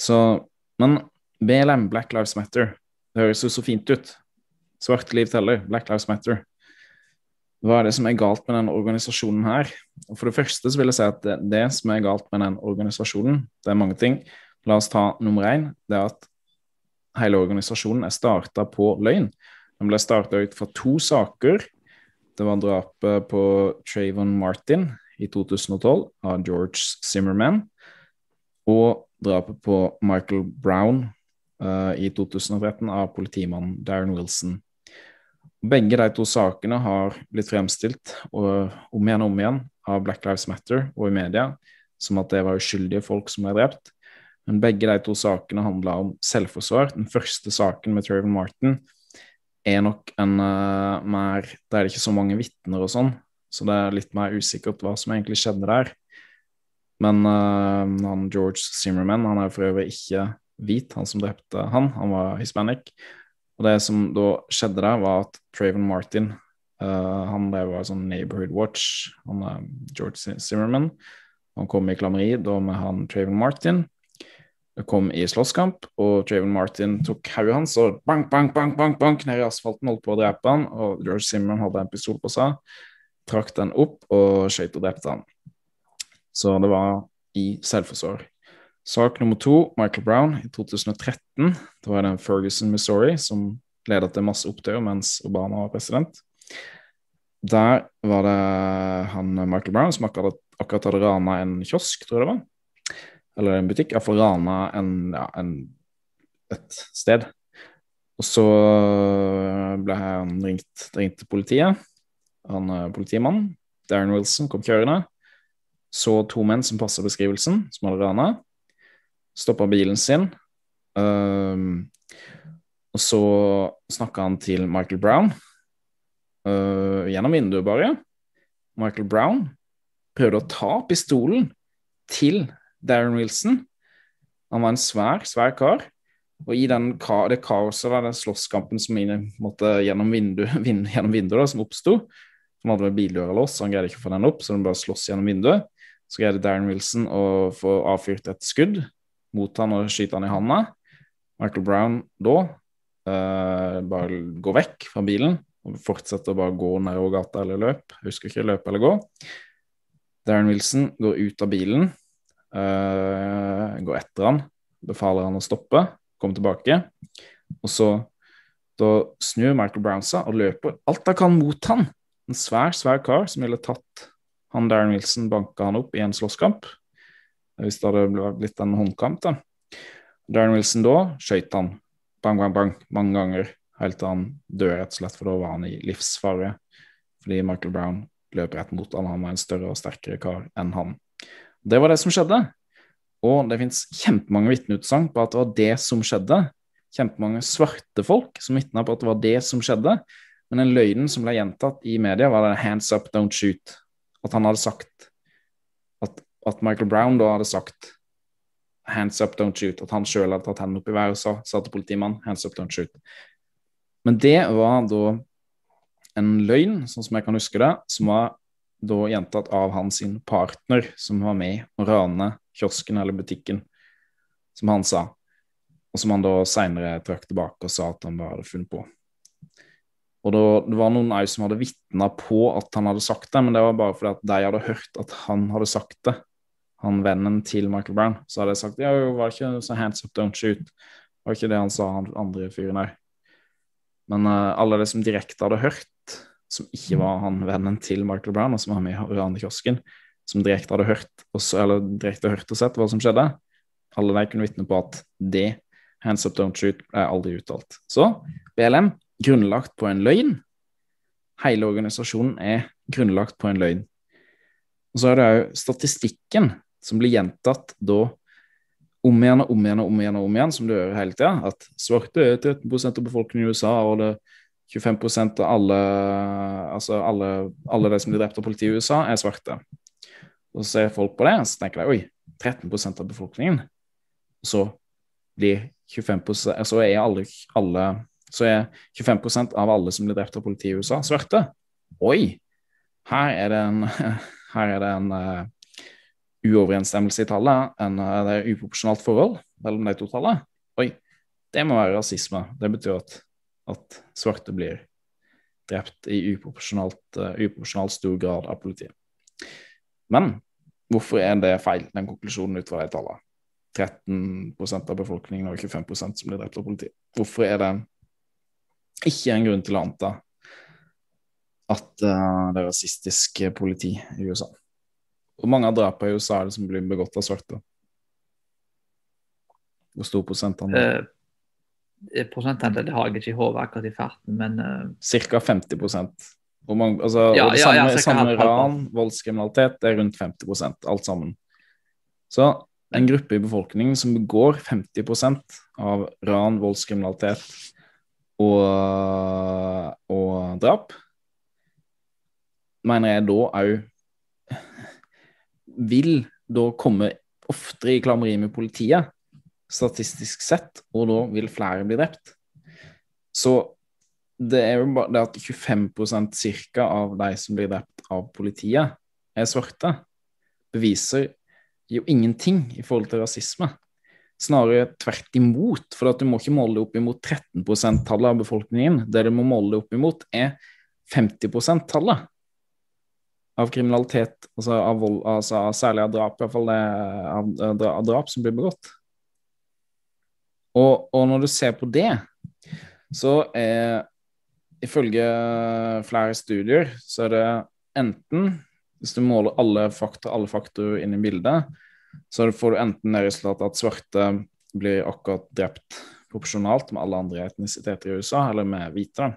Så, men BLM, Black Lives Matter, det høres jo så fint ut. Svarte liv teller, Black Lives Matter. Hva er det som er galt med den organisasjonen her? Og For det første så vil jeg si at det, det som er galt med den organisasjonen, det er mange ting. La oss ta nummer én. Det er at hele organisasjonen er starta på løgn. Den ble starta ut fra to saker. Det var drapet på Trayvon Martin i 2012 av George Zimmerman, og drapet på Michael Brown uh, i 2013 av politimannen Darren Wilson. Begge de to sakene har blitt fremstilt og, om igjen og om igjen av Black Lives Matter og i media som at det var uskyldige folk som ble drept. Men begge de to sakene handla om selvforsvar. Den første saken med Trevor Martin er nok en uh, mer Der er det ikke så mange vitner og sånn, så det er litt mer usikkert hva som egentlig skjedde der. Men uh, han George Zimmerman han er for øvrig ikke hvit, han som drepte han. Han var hispanic. Og det som da skjedde der, var at Traven Martin uh, Han det var sånn Neighborhood Watch, han er George Zimmerman. Han kom i klammeri da med han Traven Martin. Det kom i slåsskamp, og Traven Martin tok hodet hans og bank, bank, bank, bank, bank ned i asfalten, holdt på å drepe han, og George Zimmerman hadde en pistol på seg, trakk den opp og skøyt og drepte han. Så det var i selvforsvar. Sak nummer to, Michael Brown i 2013. Da var det Ferguson, Missouri, som ledet til masse opptøyer mens Obama var president. Der var det han Michael Brown som akkurat, akkurat hadde rana en kiosk, tror jeg det var. Eller en butikk. Iallfall rana en, ja, en, et sted. Og så ble han ringt, ringt til politiet. Han politimannen, Darren Wilson, kom kjørende. Så to menn som passer beskrivelsen, som hadde rana stoppa bilen sin. Um, og så snakka han til Michael Brown uh, gjennom vinduet, bare. Michael Brown prøvde å ta pistolen til Darren Wilson. Han var en svær, svær kar. Og i den, det kaoset, den slåsskampen som måtte gjennom vinduet, vind, gjennom vinduet da, som oppsto Han hadde bildøra låst, så han greide ikke å få den opp, så den bare slåss gjennom vinduet. Så greide Darren Wilson å få avfyrt et skudd mot han og skyter han i handa. Michael Brown da uh, bare går vekk fra bilen og fortsetter å bare gå nedover gata eller løp. Jeg husker ikke løpe eller gå. Darren Wilson går ut av bilen, uh, går etter han, befaler han å stoppe, komme tilbake. Og så da snur Michael Brown seg og løper alt han kan mot han. En svær, svær kar som ville tatt han Darren Wilson, banka han opp i en slåsskamp hvis det hadde blitt en håndkamp. da. Darren Wilson da skøyt han bang, bang, bang mange ganger helt til han dør, rett og slett, for da var han i livsfare. Fordi Michael Brown løp rett mot han, han var en større og sterkere kar enn han. Det var det som skjedde. Og det fins kjempemange vitneutsagn på at det var det som skjedde. Kjempemange svarte folk som vitna på at det var det som skjedde. Men den løgnen som ble gjentatt i media, var det 'hands up, don't shoot'. At han hadde sagt at at Michael Brown da hadde sagt 'hands up, don't shoot', at han sjøl hadde tatt hendene opp i været og sa, sa til politimannen 'hands up, don't shoot'. Men det var da en løgn, sånn som jeg kan huske det, som var da gjentatt av hans partner, som var med å rane kiosken eller butikken, som han sa. Og som han da seinere trakk tilbake og sa at han bare hadde funnet på. Og da, Det var noen òg som hadde vitna på at han hadde sagt det, men det var bare fordi at de hadde hørt at han hadde sagt det han vennen til Michael Brown, så hadde jeg sagt ja, var det ikke så hands up, don't shoot. Var ikke det han sa, han andre fyren der. Men uh, alle de som direkte hadde hørt, som ikke var han vennen til Michael Brown, og som var med i Uranekiosken, som direkte hadde hørt og, eller direkte hørt og sett hva som skjedde, alle de kunne vitne på at det, hands up, don't shoot, er aldri uttalt. Så BLM, grunnlagt på en løgn. Hele organisasjonen er grunnlagt på en løgn. Og så er det òg statistikken som blir gjentatt da om igjen og om igjen og om igjen, og om igjen, som du hører hele tida, at svarte er 13% av befolkningen i USA, og det 25% av alle, altså alle, alle de som blir drept av politiet i USA, er svarte. Og så ser folk på det, og så tenker de oi, 13% av befolkningen. Og så blir 25% så er alle, alle så er 25% av alle som blir drept av politiet i USA, svarte. Oi! Her er det en, her er det en uh, uoverensstemmelse i tallet, en, det er uproporsjonalt forhold. mellom de to tallene, oi, det må være rasisme. Det betyr at, at svarte blir drept i uproporsjonalt, uh, stor grad av politiet. Men hvorfor er det feil, den konklusjonen ut fra de tallene? 13% av befolkningen og 25% som blir drept av politiet. Hvorfor er det ikke en grunn til å anta at uh, det er rasistisk politi i USA? Hvor mange av drapene i USA er det som blir begått av svarte? Hvor stor prosentandel? Eh, prosentandel har jeg ikke i hodet akkurat i farten, men uh... Ca. 50 Hvor mange, altså, ja, og det samme, ja, ja, samme ran, voldskriminalitet, det er rundt 50% alt sammen. Så en gruppe i befolkningen som begår 50% av ran, voldskriminalitet og, og drap, mener jeg da òg vil da komme oftere i klammeri med politiet, statistisk sett, og da vil flere bli drept. Så det er jo bare det at 25% cirka av de som blir drept av politiet, er svarte, beviser jo ingenting i forhold til rasisme. Snarere tvert imot, for at du må ikke måle det opp imot 13 %-tallet av befolkningen. Det du må måle det opp imot, er 50 %-tallet av kriminalitet, altså av vold, altså særlig av drap, iallfall av, av drap som blir begått. Og, og, når du ser på det, så er ifølge flere studier så er det enten Hvis du måler alle faktorer, alle faktorer inn i bildet, så får du enten det resultatet at svarte blir akkurat drept proporsjonalt med alle andre etnisiteter i USA, eller med hvite.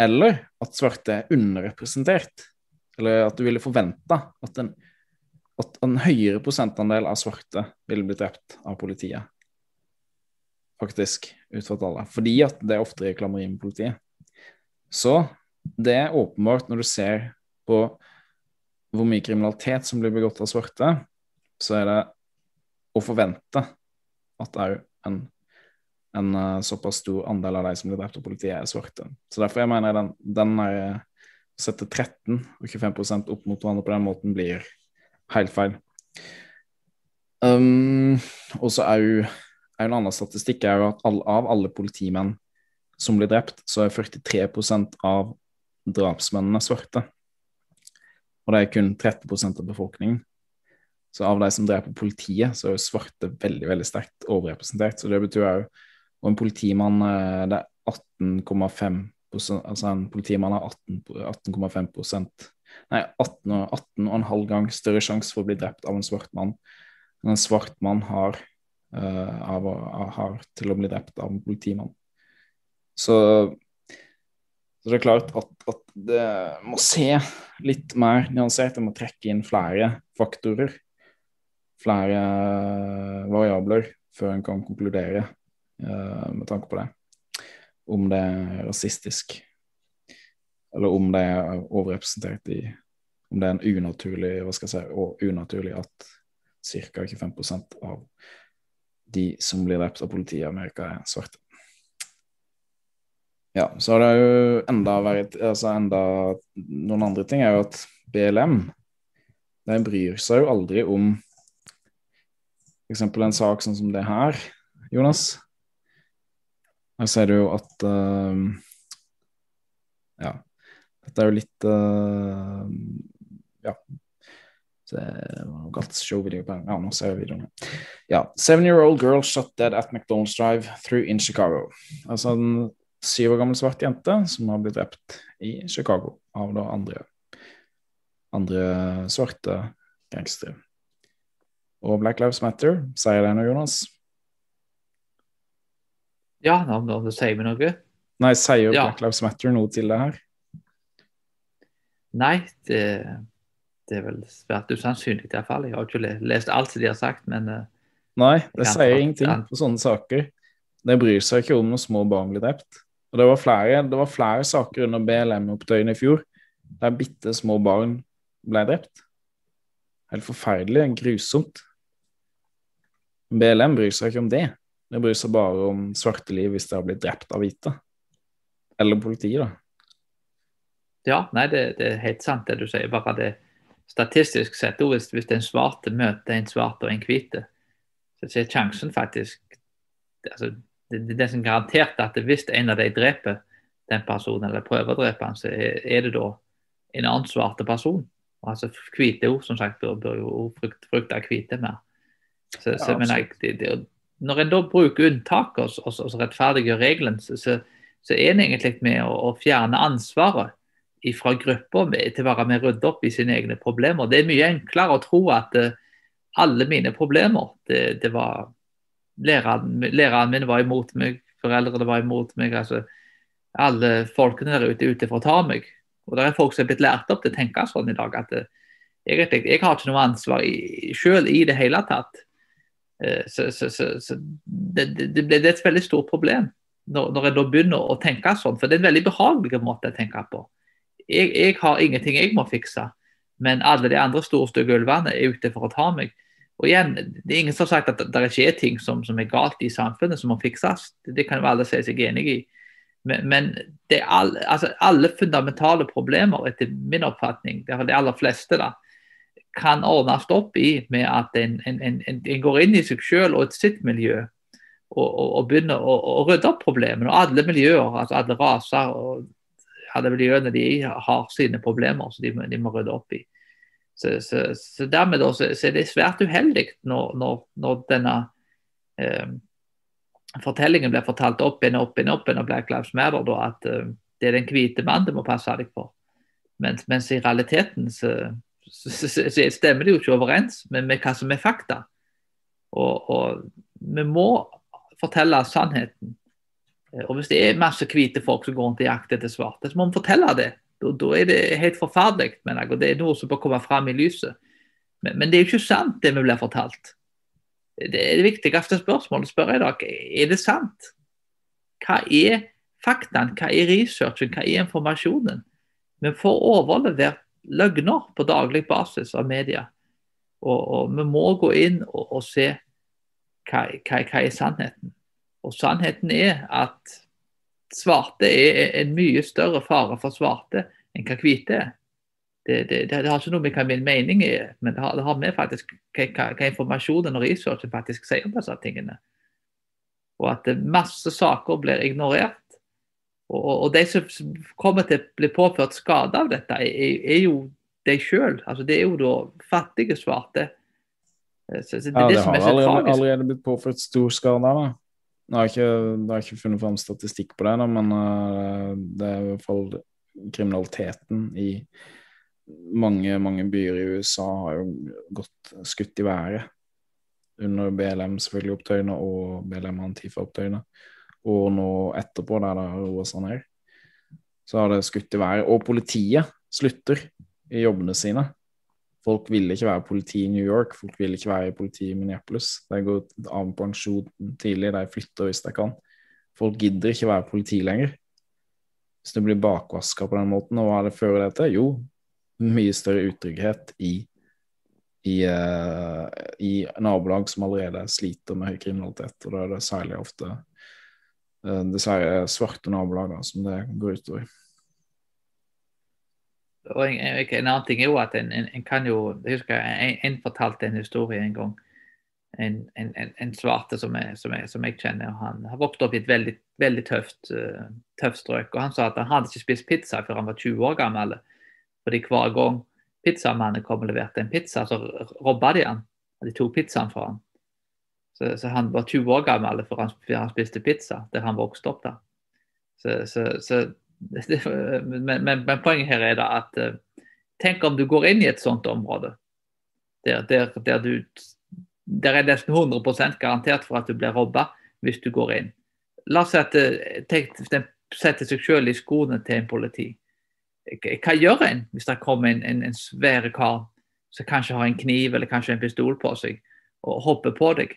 Eller at svarte er underrepresentert. Eller at du ville forventa at, at, en høyere prosentandel av svarte ville blitt drept av politiet. Faktisk, ut tallet. Fordi at det er oftere klammeri med politiet. Så det er åpenbart når du ser på hvor mye kriminalitet som blir begått av svarte, så er det å forvente at òg en, en uh, såpass stor andel av de som blir drept av politiet, er svarte. Så derfor jeg mener den, den er, å sette 13 og 25 opp mot hverandre på den måten blir helt feil. Um, og så er jo en annen statistikk er jo at all, av alle politimenn som blir drept, så er 43% av drapsmennene svarte. Og det er kun 30% av befolkningen. Så av de som dreper politiet, så er jo svarte veldig veldig sterkt overrepresentert. Så det betyr òg Og en politimann eh, Det er 18,5% Altså en politimann har 18,5% 18, Nei, 18,5 18 gang større sjanse for å bli drept av en svart mann enn en svart mann har, uh, av, har til å bli drept av en politimann. Så, så det er klart at, at det må se litt mer nyansert. Det må trekke inn flere faktorer flere variabler før en kan konkludere uh, med tanke på det. Om det er rasistisk, eller om det er overrepresentert i Om det er en unaturlig hva skal jeg si, og unaturlig at ca. 25 av de som blir drept av politiet i Amerika, er svarte. Ja, så har det jo enda vært altså enda Noen andre ting er jo at BLM de bryr seg jo aldri om f.eks. en sak sånn som det her, Jonas. Her ser du jo at uh, Ja. Dette er jo litt uh, Ja. Det var galt showvideo på Ja, nå ser jeg videoen. Ja. Seven-year-old girl shot dead at McDonald's Drive through in Chicago. Altså en syv år gammel svart jente som har blitt drept i Chicago av da andre, andre svarte gangstere. Og Black Lives Matter, sier det noe, Jonas? Ja, om det sier meg noe? Nei, sier ja. Black Lives Matter noe til det her? Nei, det, det er vel svært usannsynlig iallfall. Jeg har ikke lest alt de har sagt, men uh, Nei, det sier ingenting på sånne saker. De bryr seg ikke om når små barn blir drept. Og det var flere, det var flere saker under BLM-opptøyene i fjor der bitte små barn ble drept. Helt forferdelig, grusomt. BLM bryr seg ikke om det. De bryr seg bare om svarte liv hvis de har blitt drept av hvite. Eller politiet, da. Ja, nei, det, det, er helt sant det du sier. Bare det statistisk sett, hvis, hvis en svarte møter en svarte og en hvite, så er sjansen faktisk altså, det, det er nesten garantert at hvis en av de dreper den personen, eller prøver å drepe han, så er, er det da en annen svarte person. Altså Hvite som sagt, bør, bør jo frykte hvite mer. Så, så men jeg, det, det, Når en da bruker unntak og, og, og rettferdiggjør regelen, så, så, så, er en egentlig med å, å fjerne ansvaret fra gruppa til å være med å rydde opp i sine egne problemer. Det er mye enklere å tro at uh, alle mine problemer det, det var læreren, læreren min var imot meg, foreldrene var imot meg. altså Alle folkene der ute er ute for å ta meg. Og det er folk som er blitt lært opp til å tenke sånn i dag. at uh, egentlig, Jeg har ikke noe ansvar selv i det hele tatt. Uh, så, så, så, så det, det, det, er et veldig stort problem når, når jeg da begynner å tenke sånn. For det er en veldig behagelig måte å tenke på jeg, jeg, har ingenting jeg må fikse, men alle de andre store stygge ulvene er ute for å ta meg. Og igjen, Det er ingen som har sagt at det ikke er ting som, som er galt i samfunnet som må fikses. Det kan jo alle si seg enig i. Men, men all, altså alle, fundamentale problemer, etter min oppfatning, det er de aller fleste, da, kan ordnes opp i med at en, en, en, en går inn i seg selv og sitt miljø og, og, og begynner å, og rydde opp problemene. Og alle miljøer, altså alle raser og alle miljøene de har sine problemer som de, de, må rydde opp i. Så, så, så dermed da, så, er det svært uheldig når, når, når denne eh, fortellingen blir fortalt opp igjen og opp igjen opp igjen av Black Lives Matter, da, at eh, det er den hvite mannen du må passe deg for. Mens, mens i realiteten så, stemmer det jo ikke overens med, med hva som er fakta. Og, og vi må fortelle sannheten. Eh, og Hvis det er masse hvite folk som går rundt i jakt etter svarte, så må vi fortelle det. Da, da er det helt forferdelig, mener jeg, og det er noe som bør komme fram i lyset. Men, men, det er jo ikke sant, det vi blir fortalt. Det er det viktigste spørsmålet spør jeg dag. Er det sant? Hva er faktaen? hva er researchen, hva er informasjonen? Vi får overlevert løgner på daglig basis av media. Og, og vi må gå inn og, og se hva, hva, hva er sannheten. Og sannheten er at svarte er en mye større fare for svarte enn hva hvite er. Det, det, det, har ikke noe med hva min mening er, men det har, det har med faktisk hva, hva, informasjonen og researchen faktisk sier om disse tingene. Og at masse saker blir ignorert. Og, og, de som kommer til å bli påført skade av dette, er, er jo de sjøl. Altså, det er jo da fattige svarte. Så, så det, ja, det, har allerede, allerede, blitt påført stor skade. Da. Jeg har ikke, jeg har ikke funnet fram statistikk på det, da, men uh, det er i hvert fall kriminaliteten i mange, mange byer i USA har jo gått skutt i været. Under BLM selvfølgelig opptøyene og BLM Antifa-opptøyene. Og nå etterpå, der det har roa seg ned, så har det skutt i været. Og politiet slutter i jobbene sine. Folk vil ikke være politi i New York, folk vil ikke være politi i Minneapolis. De går av pensjon tidlig, de flytter hvis de kan. Folk gidder ikke være politi lenger. Hvis du blir bakvaska på den måten, og hva er det fører det til? Jo, mye større utrygghet i, i, uh, i nabolag som allerede sliter med høy kriminalitet. Og da er det særlig ofte dessverre svarte nabolagene som det går utover og en, en, annen ting er jo at en, en kan jo Jeg husker en, en, fortalte en historie en gang. En, svarte som jeg, som, jeg, som jeg, kjenner. Han har vokst opp i et veldig, veldig tøft, uh, tøft strøk. og Han sa at han hadde ikke spist pizza før han var 20 år gammel. Fordi hver gang pizzamannen kom og leverte en pizza, så robba de han. De tok pizzaen fra han. Så, så, han var 20 år gammel før han, han spiste pizza, der han vokste opp. da. Så, så, så men, men, men, poenget her er da at uh, tenk om du går inn i et sånt område der, der, der du der er nesten 100% garantert for at du blir robba hvis du går inn. La oss si at eh, den setter seg selv i skoene til en politi. Hva gjør en hvis det kommer en, en, en svære kar som kanskje har en kniv eller kanskje en pistol på seg, og hopper på deg?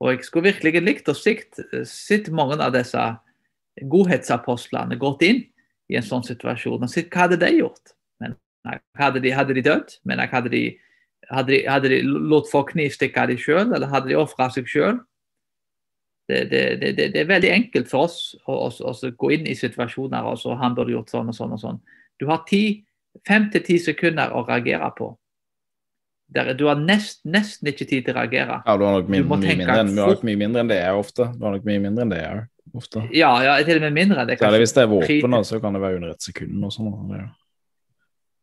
Og Jeg skulle virkelig likt å sitte mange av disse godhetsapostlene gått inn i en sånn situasjon og sett hva hadde de gjort? Men, hadde, de, hadde de dødd? Men, hadde de, hadde de, hadde de latt folk knivstikke dem sjøl, eller hadde de ofra seg sjøl? Det, det, det, det, er veldig enkelt for oss å, å, å gå inn i situasjoner og så han burde gjort sånn og sånn og sånn. Du har fem til ti sekunder å reagere på. Der, Du har nest, nesten ikke tid til å reagere. Ja, du har nok mye, mye, mindre, enn, har nok mye mindre enn det er ofte. Du har nok mye mindre enn det jeg ofte. Ja, ja til og med mindre. Det er Særlig hvis det er våpen, så kan det være under et sekund og sånn. Ja.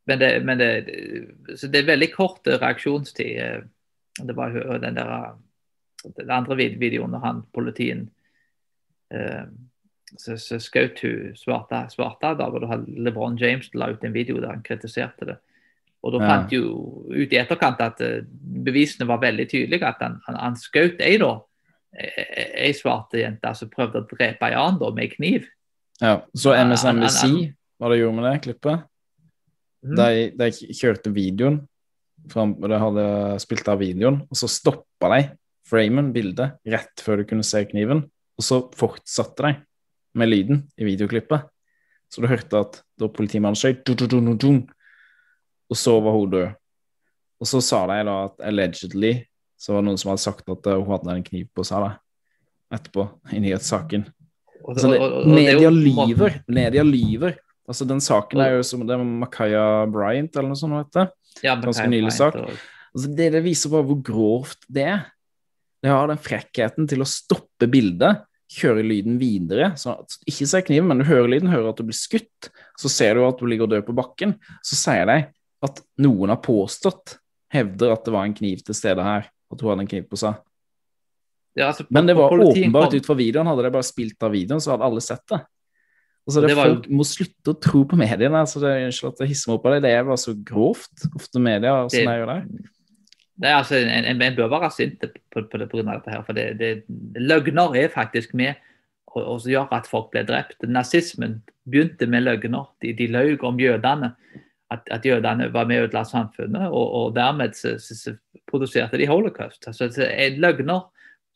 Men, det, men det, så det er veldig kort eh, reaksjonstid. eh, Det var den der eh, den andre videoen når han politien eh, så, så skjøt hun svarte, svarte da, da LeBron James la ut en video der han kritiserte det. Og da Ja. fant jo ut i etterkant at eh, bevisene var veldig tydelige. At han, han, han skjøt ei da, ei ei svarte jente som prøvde å drepe ei annen da, med kniv. Ja, så MSNBC, hva de gjorde med det klippet? Mm. De, de kjørte videoen, fram, og de hadde spilt av videoen, og så stoppa de framen, bildet, rett før du kunne se kniven, og så fortsatte de med lyden i videoklippet. Så du hørte at da politimannen skjøt, du, du, du, du, du, og så var hun død. Og så sa de da at allegedly så var det noen som hadde sagt at uh, hun hadde en kniv på seg da, etterpå, i nyhetssaken. Og- Altså, og- og- og media lyver. Media lyver. Altså, den saken er jo som det er Makaya Bryant, eller noe sånt, heter? Ja, ganske nylig sak. Altså, det, det viser bare hvor grovt det er. Det har den frekkheten til å stoppe bildet, kjøre lyden videre. Så at, ikke se kniven, men du hører lyden, hører at du blir skutt. Så ser du at du ligger død på bakken. Så sier de at noen har påstått, hevder at det var en kniv til stede her. At hun hadde en kniv på seg. Ja, altså, Men det var åpenbart kom- ut fra videoen. Hadde de bare spilt av videoen, så hadde alle sett det. Altså, det, Det var folk må slutte å tro på mediene. Altså, det er Unnskyld at jeg hisser meg opp av det. Det er bare så grovt, ofte media, som Det- de gjør der. Det er altså, en, en, en bør være sint på, på, det, på grunn av dette. her, for det, det, Løgner er faktisk med å å gjøre at folk ble drept. Nazismen begynte med løgner. De, de løy om jødene. At, at jødene var med og ødela samfunnet, og, og dermed så, så, så produserte de holocaust. Altså, så er løgner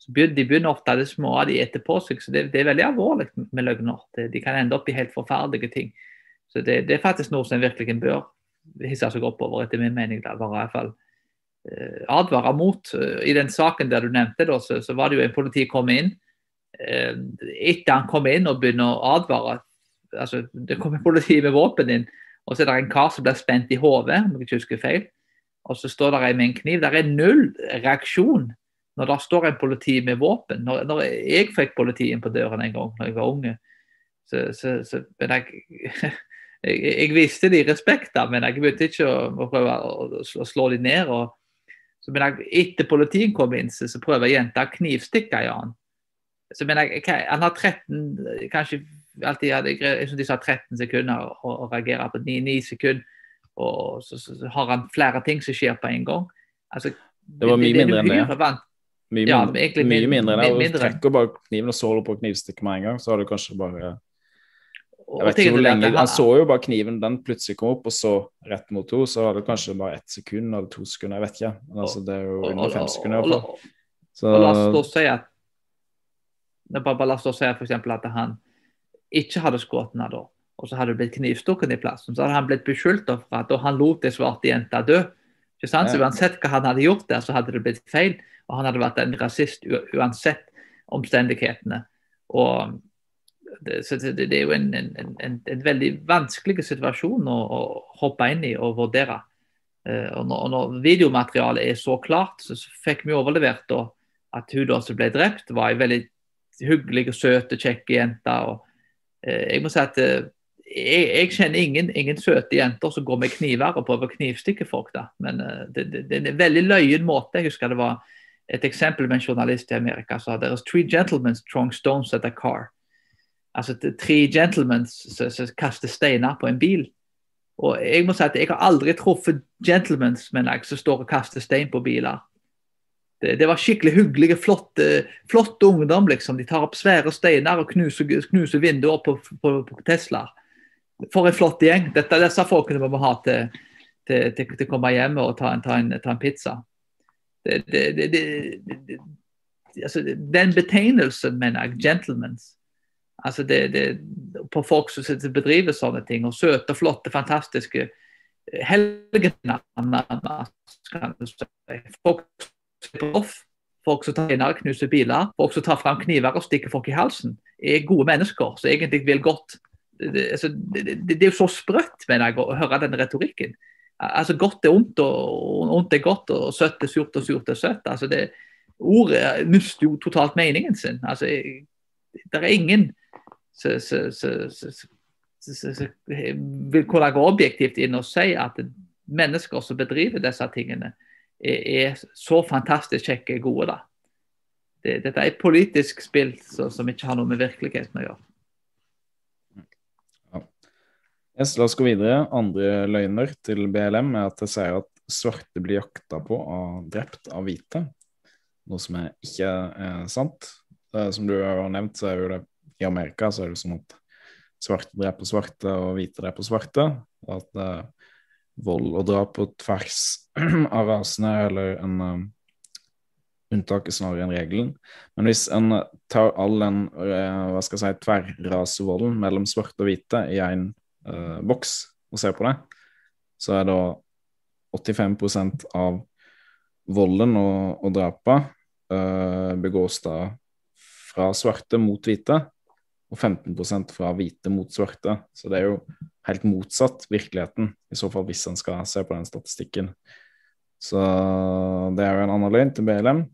De begynner ofte av det små de etter på seg, så det, det er veldig alvorlig med løgner. De kan ende opp i helt forferdelige ting. Så det, det er faktisk noe som virkelig bør hisse seg opp over, etter min mening. Da, var i hvert fall eh, advare mot. I den saken der du nevnte, da, så, så var det jo en politi kom inn. Eh, etter han kom inn og begynner å advare altså Det kommer politi med våpen inn, og så er det en kar som blir spent i hodet, om jeg ikke husker feil. Og så står det en med en kniv. Det er null reaksjon når det står en politi med våpen. Når, når jeg fikk politiet på døren en gang da jeg var unge, så, så, så men jeg, jeg, jeg viste de respekt, da, men jeg begynte ikke å, å prøve å, å slå de ned. og så men jeg, Etter politiet kom inn, så, så prøver jenta å knivstikke i han. Så men jeg, Han har 13 kanskje alltid hadde, jeg synes de sa 13 sekunder å, å reagere på 9, 9 sekunder. Og så, så, så har han flere ting som skjer på en gang. Altså, Det var mye mindre enn det. Mye, Ja, mindre, mye min- mindre enn det. min- Og trekker bare kniven og så holder på å knivstikke med en gang, så har du kanskje bare Jeg vet ikke hvor lenge han- så jo bare kniven, den plutselig kom opp, og så rett mot henne, så hadde det kanskje bare ett sekund eller to sekunder, jeg vet ikke. Men altså, det er jo under og- fem sekunder og- og- Så Og la oss da si at bare, bare la oss da si at, for eksempel at han ikke hadde skutt henne da, og så hadde det blitt knivstukken i plassen, så hadde han blitt beskyldt for at han lot ei svarte jente dø. Ikke sant? Så Uansett hva han hadde gjort der, så hadde det blitt feil. Og han hadde vært en rasist uansett omstendighetene. Og det, så det, det er jo en, en, en, en veldig vanskelig situasjon å, å hoppe inn i og vurdere. Eh, og når, og når videomaterialet er så klart, så, så fikk vi overlevert da at hun da som ble drept, var ei veldig hyggelig, søt og kjekk jente. og Jeg må si at eh, jeg, jeg kjenner ingen, ingen søte jenter som går med kniver og prøver å knivstikke folk. da, Men eh, det, det, det er en veldig løyen måte. Jeg husker det var et eksempel med en journalist i Amerika som sa «There is three gentlemen throwing stones at a car. Altså tre gentlemen som kaster steiner på en bil. Og jeg må si at jeg har aldri truffet gentlemen som står og kaster stein på biler. Det, det var skikkelig hyggelige, flotte, flotte ungdom. liksom. De tar opp svære steiner og knuser, knuser vinduer på, på, på Tesla. For en flott gjeng. Dette, disse folkene må vi ha til, til, til, til å komme hjem og ta en, ta en, ta en pizza. Det, det, altså, den betegnelsen, mener jeg, gentlemans altså det, På folk som bedriver sånne ting, og søte, flotte, fantastiske helgener du. Folk som er off, folk som tar og knuser biler, folk som tar fram kniver og stikker folk i halsen, er gode mennesker som egentlig vil godt. Det, altså, det, det er jo så sprøtt, mener jeg, å høre den retorikken. Altså, godt er ondt, og ondt er godt, og søtt er surt, og surt er søtt. Altså, det, ordet mister jo totalt meningen sin. Altså, det er ingen som vil kunne gå objektivt inn og si at mennesker som bedriver disse tingene, er, er så fantastisk kjekke gode. da. Det, dette er et politisk spill så, som ikke har noe med virkeligheten å gjøre. Yes, la oss gå videre. Andre løgner til BLM er at det sier at svarte blir jakta på og drept av hvite. Noe som er ikke er sant. som du har nevnt, så er jo det i Amerika så er det sånn at svarte dreper svarte og hvite dreper svarte. At uh, vold og drap på tvers av rasene eller en uh, unntaket snarere enn regelen. Men hvis en tar all den uh, hva skal jeg si, tverrrasevolden mellom svarte og hvite i én uh, boks og ser på det, så er da 85% av volden og, og drapet uh, begås da fra svarte mot hvite, og 15% fra hvite mot svarte. Så det er jo helt motsatt virkeligheten, i så fall hvis en skal se på den statistikken. Så det er jo en annen løgn til BLM.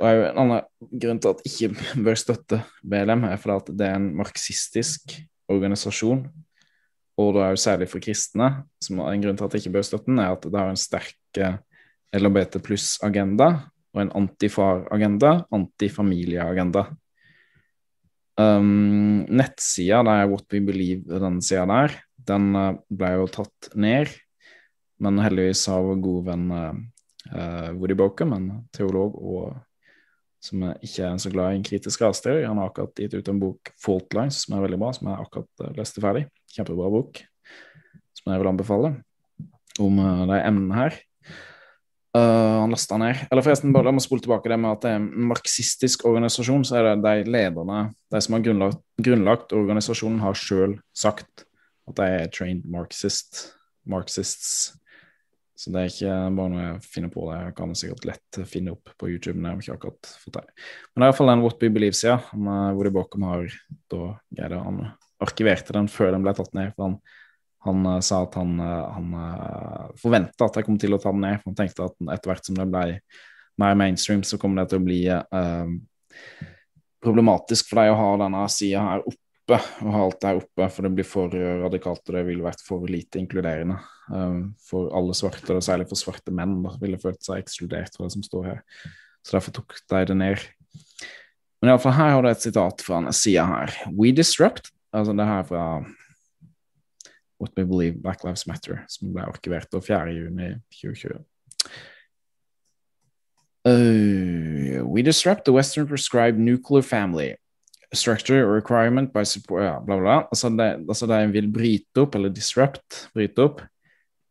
Og er jo en annen grunn til at ikke bør støtte BLM, er fordi at det er en marxistisk organisasjon. Og da er jo særlig for kristne, som er en grunn til at jeg ikke bør støtte den, er at det har en sterk eh, LHBT pluss-agenda og en antifar-agenda, antifamilieagenda. Um, nettsida, det er What We Believe, den sida der, den uh, ble jo tatt ned. Men heldigvis har vår gode venn uh, Woody Boker, en teolog og som ikke er så glad i en kritisk rasteori, han har akkurat gitt ut en bok, 'Faultlines', som er veldig bra, som jeg akkurat leste ferdig. Kjempebra bok, som jeg vil anbefale, om uh, de emnene her. Uh, han lasta ned. Eller forresten, bare la meg spole tilbake det med at det er en marxistisk organisasjon. Så er det de lederne, de som har grunnlagt, grunnlagt organisasjonen, har sjøl sagt at de er trained marxist, marxists. Så det er ikke bare noe jeg finner på. Det jeg kan sikkert lett finne opp på YouTube. Men jeg har ikke akkurat fått det. Men det er iallfall den What We Believe-sida, hvor de bakom har da greide Han arkiverte den før den ble tatt ned. for han han uh, sa at han, uh, han uh, eh, forventa at jeg kom til å ta den ned. Han tenkte at etter hvert som det ble mer mainstream, så kommer det til å bli problematisk for deg å ha denne sida her oppe, og ha alt der oppe, for det blir for radikalt, og det ville vært for lite inkluderende for alle svarte, og særlig for svarte menn. da ville følt seg ekskludert fra det som står her. Så derfor tok de det ned. Men iallfall her har du et sitat fra denne sida her. We disrupt, altså det her fra What We Believe Black Lives Matter, som ble arkivert 4.6.2020. Uh, we disrupt the Western prescribed nuclear family structure or requirement by support ja, bla, bla. Altså, det, altså de vil bryte opp, eller disrupt, bryte opp,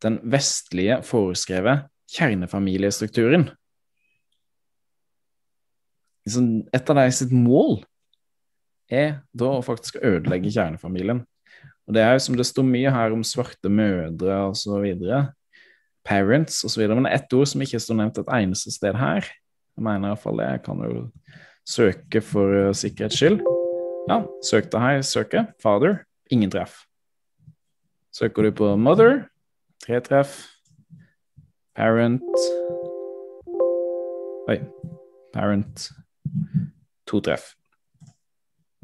den vestlige foreskrevet kjernefamiliestrukturen. Et av deres mål er da å faktisk ødelegge kjernefamilien. Og det er jo som det står mye her om svarte mødre videre. Parents videre. Men det er ett ord som ikke står nevnt et eneste sted her. Jeg mener iallfall det. Jeg kan jo søke for uh, sikkerhets skyld. Ja, søk det her. Søke. Father. Ingen treff. Søker du på mother, tre treff. Parent Oi. Parent, to treff.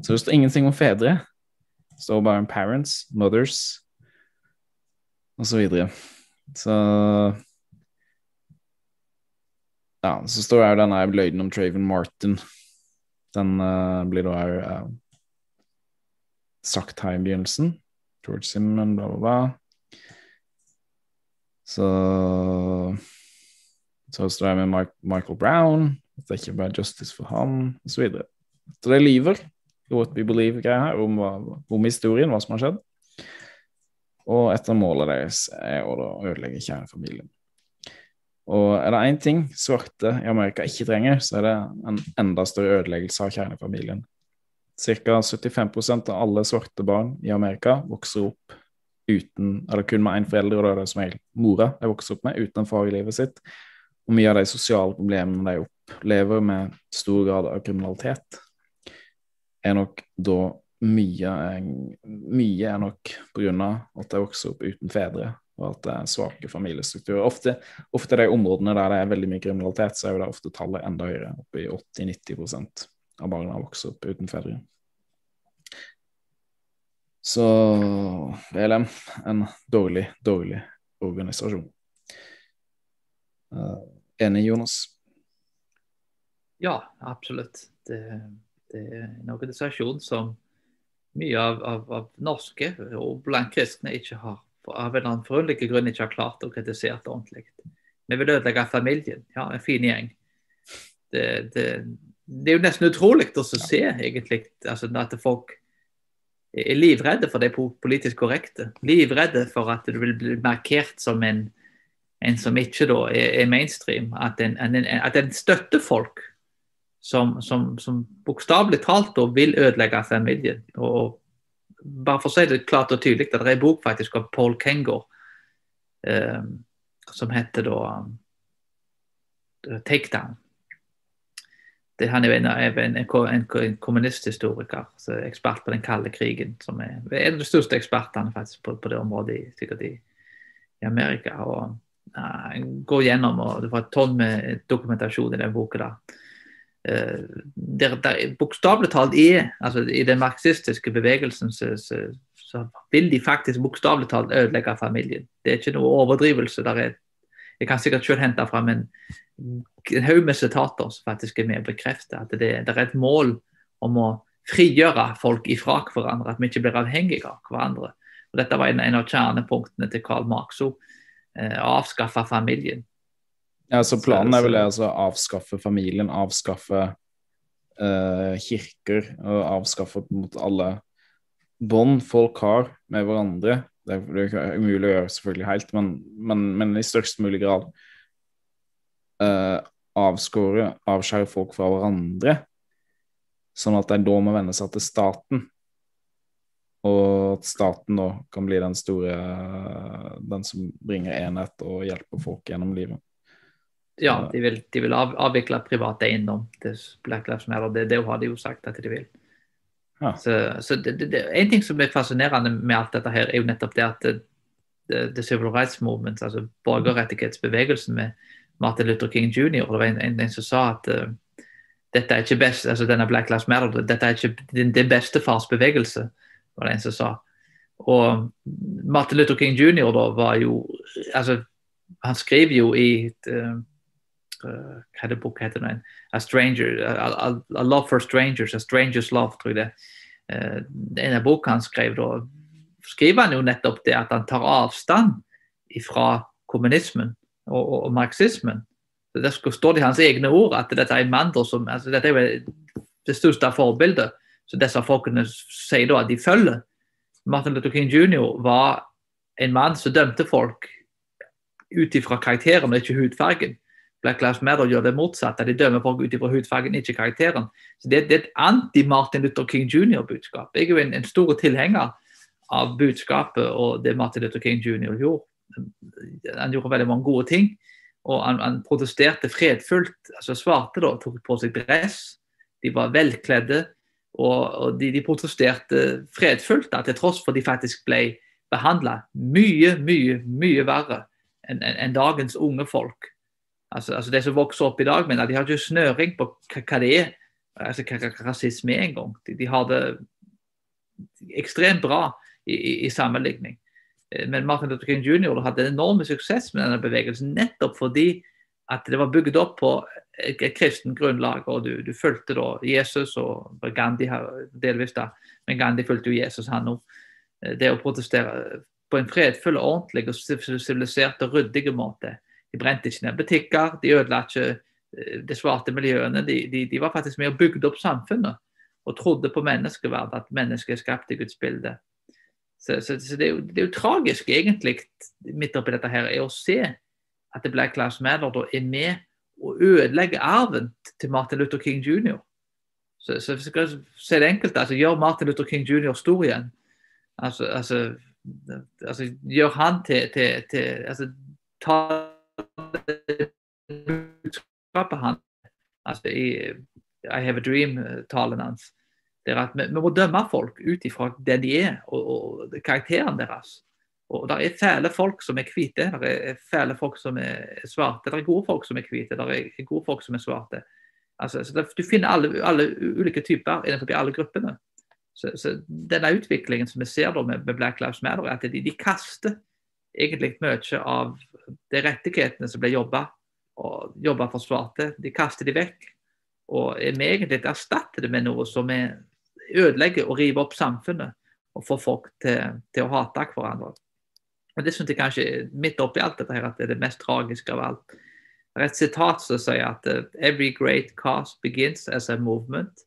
Så det står ingenting om fedre står bare om parents, mothers og så videre. Så Ja, så står her denne løgnen om Traven Martin. Den uh, blir da òg uh, sagt her i begynnelsen. George Simmon, bla, bla, bla. Så Så står det med Mike, Michael Brown, at det ikke bare justice for han, osv. Så, videre. så det lyver. What We Believe-greia her, om, om, historien, hva som har skjedd. Og et av målene deres er å ødelegge kjernefamilien. Og er det én ting svarte i Amerika ikke trenger, så er det en enda større ødeleggelse av kjernefamilien. Ca. 75% av alle svarte barn i Amerika vokser opp uten, eller kun med én forelder, og det er det som regel mora de vokser opp med, uten en far i livet sitt. Og mye av de sosiale problemene de opplever med stor grad av kriminalitet, er nok da mye, mye er nok av at jeg vokser opp uten fedre, og at det er svake familiestrukturer. Ofte, ofte de områdene der det er veldig mye kriminalitet, så er jo det ofte tallet enda høyere, oppe i 80-90% av barna vokser opp uten fedre. Så VLM, en dårlig, dårlig organisasjon. Uh, enig, Jonas? Ja, absolutt. Det, det, er en organisasjon som mye av, av, av norske og blant kristne ikke har av en annen forunderlig grunn ikke har klart å kritisere det ordentlig. Vi vil ødelegge familien. Ja, en fin gjeng. Det, det, det er jo nesten utrolig å se, egentlig, altså, at folk er livredde for det politisk korrekte. Livredde for at du vil bli markert som en, en som ikke da er mainstream. At en, en, at en støtter folk som, som, som bokstavelig talt da vil ødelegge familien. Og, bare for å si det klart og tydelig, det er en bok faktisk av Paul Kengor eh, som heter da Take Down. Det, han er en, en, en, en kommunisthistoriker, ekspert på den kalde krigen. som er En av de største ekspertene faktisk på, på det området sikkert i, i Amerika. og uh, Går gjennom, og Det var et tonn med dokumentasjon i den boka. der Eh, der, der bokstavelig talt er altså I den marxistiske bevegelsen så, så, så vil de faktisk bokstavelig talt ødelegge familien. Det er ikke noe overdrivelse. er jeg kan sikkert selv hente fram en, en haug med sitater som faktisk er med å bekrefte at det, det, er et mål om å frigjøre folk ifra hverandre, at vi ikke blir avhengige av hverandre. Og Dette var en, en av kjernepunktene til Karl Marx. Eh, å avskaffe familien. Ja, så Planen er vel det altså avskaffe familien, avskaffe uh, kirker og avskaffe mot alle bånd folk har med hverandre. Er, det er, umulig å gjøre selvfølgelig helt, men, men, men i størst mulig grad uh, avskåre, avskjære folk fra hverandre. Sånn at de da må venne seg til staten. Og at staten da kan bli den store Den som bringer enhet og hjelper folk gjennom livet ja, de vil, de vil av, avvikle privat eiendom til Black Lives Matter. Det, det har de jo sagt at de vil. Ja. Så, så det, det, En ting som er fascinerende med alt dette, her, er jo nettopp det at The Civil Rights Movement, altså borgerrettighetsbevegelsen med Martin Luther King jr., det var en, en, en som sa at uh, dette er ikke best, altså denne Black Lives Matter, dette er ikke den din bestefars bevegelse, var det en som sa. Og Martin Luther King jr. da var jo altså Han skriver jo i uh, hva er heter nå? A, stranger, a, a, a, Love for Strangers, A Strangers Love, tror jeg det. Uh, en av boka han skrev, da skriver han jo nettopp det at han tar avstand fra kommunismen og, og, og marxismen. Det står det i hans egne ord at dette er en mann som altså Dette er jo det største forbildet så disse folkene sier da at de følger. Martin Luther King jr. var en mann som dømte folk ut ifra karakteren og ikke hudfargen. Black Lives Matter gjør det motsatte. De dømmer folk ut ifra hudfargen, ikke karakteren. Så Det, det er et anti-Martin Luther King jr.-budskap. Jeg er jo en, en stor tilhenger av budskapet og det Martin Luther King jr. gjorde. Han gjorde veldig mange gode ting. Og han, han protesterte fredfullt. altså Svarte da, tok på seg dress. De var velkledde. Og, og de, de, protesterte fredfullt, da, til tross for de faktisk ble behandla mye, mye, mye verre enn en, en dagens unge folk altså, altså de som vokser opp i dag, men de har ikke snøring på hva, det er. altså Hva, hva rasisme er engang. De, de har det ekstremt bra i, i, i sammenligning. Eh, men Martin Luther King jr. hadde en enorm suksess med denne bevegelsen nettopp fordi at det var bygd opp på et, et kristent grunnlag. og Du, du fulgte da Jesus og Gandhi delvis da, men Gandhi fulgte jo Jesus han òg. Eh, det å protestere på en fredfull, ordentlig, og sivilisert og ryddig måte de brente ikke ned butikker, de ødela ikke eh, de svarte miljøene. De, de, de, var faktisk med og bygde opp samfunnet og trodde på menneskeverd, at mennesket er skapt i Guds bilde. Så, så, så det, er jo, det, er jo, tragisk, egentlig, midt oppi dette her, er å se at det Black Lives Matter da er med å ødelegge arven til Martin Luther King jr. Så, så hvis jeg skal er det enkelt, altså gjør Martin Luther King jr. stor igjen. Altså, altså, altså gjør han til, til, til altså, ta budskapet hans altså i I Have a Dream-talen hans. Det er at vi, vi, må dømme folk ut ifra det de er, og, og karakteren deres. Og det er fæle folk som er hvite, det er fæle folk som er svarte, det er gode folk som er hvite, det er gode folk som er svarte. Altså, det, du finner alle, alle, ulike typer innenfor alle gruppene. Så, så, denne utviklingen som vi ser da med, med Black Lives Matter, er at de, de kaster egentlig mye av de rettighetene som ble jobba og jobba for svarte. De kaster de vekk. Og vi egentlig erstatter det med noe som er ødelegger og river opp samfunnet og får folk til, til å hate hverandre. Og Det syns jeg kanskje midt oppi alt dette her, at det er det mest tragiske av alt. Det er et sitat som sier at «Every great cause begins as a movement,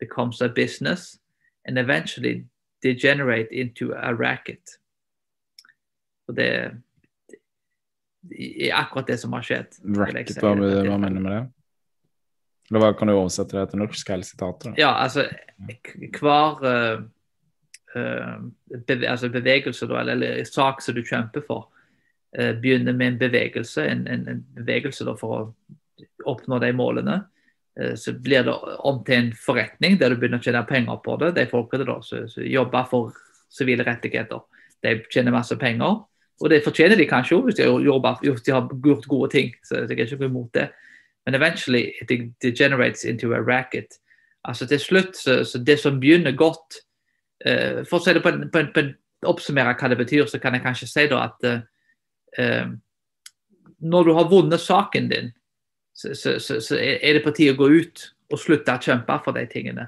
becomes a business, and eventually degenerate into a racket». Og det, det er akkurat det som har skjedd. Racket, hva, hva mener du med det? Eller hva kan du oversette det til norsk, hele sitatet? Ja, altså hver uh, beve, altså bevegelse, da, eller, eller, sak som du kjemper for, uh, begynner med en bevegelse, en, en, en bevegelse da, for å oppnå de målene. Så blir det om til en forretning der du begynner å tjene penger på det. De folkene da, som jobber for sivile rettigheter, de tjener masse penger. Og det fortjener de kanskje òg, hvis, hvis, de har gjort gode ting. så jeg er ikke imot det. Men eventually it degenerates into a racket. Altså Til slutt, så, så det som begynner godt uh, For å si det på en, på, en, på en, oppsummere hva det betyr, så kan jeg kanskje si da at uh, når du har vunnet saken din, så, så, så, er det på tide å gå ut og slutte å kjempe for de tingene.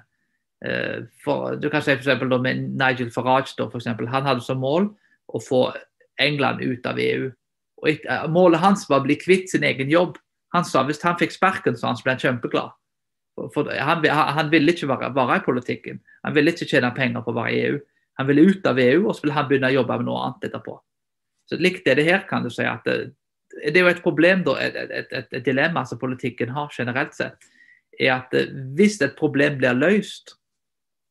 Uh, for, du kan si for eksempel, da, med Nigel Farage. Da, for eksempel, han hadde som mål å få England ut av EU. Og et, Målet hans var å bli kvitt sin egen jobb. Han sa hvis han fikk sparken, så han ble han kjempeglad. For, han, han, ville ikke være, være, i politikken. Han ville ikke tjene penger på å være i EU. Han ville ut av EU, og så ville han begynne å jobbe med noe annet etterpå. Så likt er det her, kan du si. at det, det er jo et problem, da, et, et, et, et dilemma som politikken har generelt sett. er at Hvis et problem blir løst,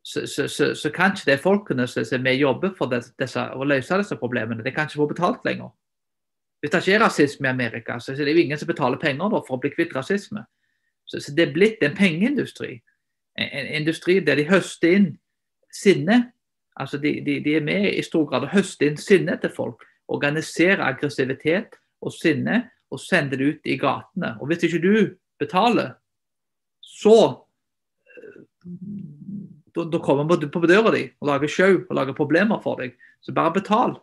så, så, så, så kan ikke det folkene som og jobber for disse, å løse disse problemene, de kan ikke få betalt lenger. Hvis det ikke er rasisme i Amerika, så er det jo ingen som betaler penger for å bli kvitt rasisme. Så, så, det er blitt en pengeindustri. En, en, industri der de høster inn sinne. Altså de, de, de, er med i stor grad å høste inn sinne til folk. Organisere aggressivitet og sinne og sende det ut i gatene. Og hvis ikke du betaler, så da, kommer man på døra di og lager show og lager problemer for deg. Så bare betal.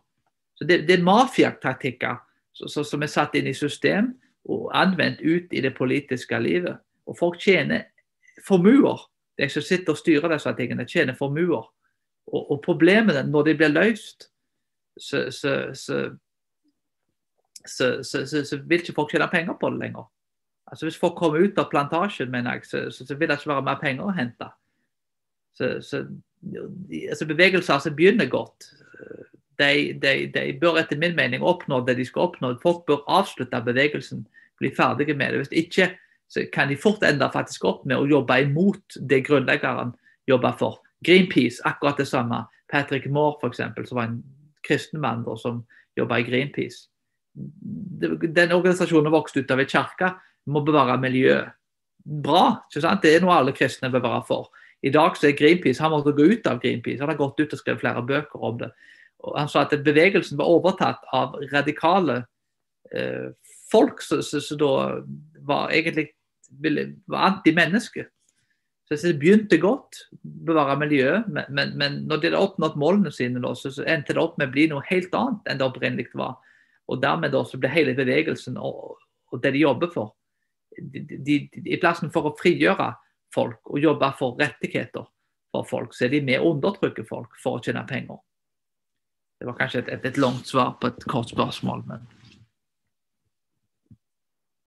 Så Det, det er mafiataktikker som er satt inn i system og anvendt ut i det politiske livet. Og folk tjener formuer. De som sitter og styrer disse tingene, tjener formuer. Og, og problemene, når de blir løst, så, så, så, så, vil ikke folk tjene penger på det lenger. Altså Hvis folk kommer ut av plantasjen, mener jeg, så, vil det ikke være mer penger å hente. Så, altså Bevegelser som begynner godt, de, de, de, bør etter min mening oppnå det de skal oppnå. Folk bør avslutte bevegelsen, bli ferdige med det. Hvis ikke så kan de fort ende faktisk opp med å jobbe imot det grunnleggeren jobber for. Greenpeace, akkurat det samme. Patrick Moore, f.eks., som var en kristen mann som jobba i Greenpeace. Den organisasjonen vokste ut av ei kirke, må bevare miljøet. Bra, ikke sant? det er noe alle kristne bør for. I dag så er Greenpeace, Han måtte gå ut av Greenpeace, han har gått ut og skrevet flere bøker om det og han sa at bevegelsen var overtatt av radikale eh, folk som da var egentlig var antimenneske. Så det begynte godt, bevare miljøet, men, men, men, når de hadde oppnådd målene sine, da, så, så, endte det opp med å bli noe helt annet enn det opprinnelig var. Og dermed da, så ble hele bevegelsen og, og det de jobber for de, de, de, I plassen for å frigjøre folk og jobbe for rettigheter for folk, så er de med å undertrykke folk for å tjene penger. Det var kanskje et, et, et langt svar på et kort spørsmål, men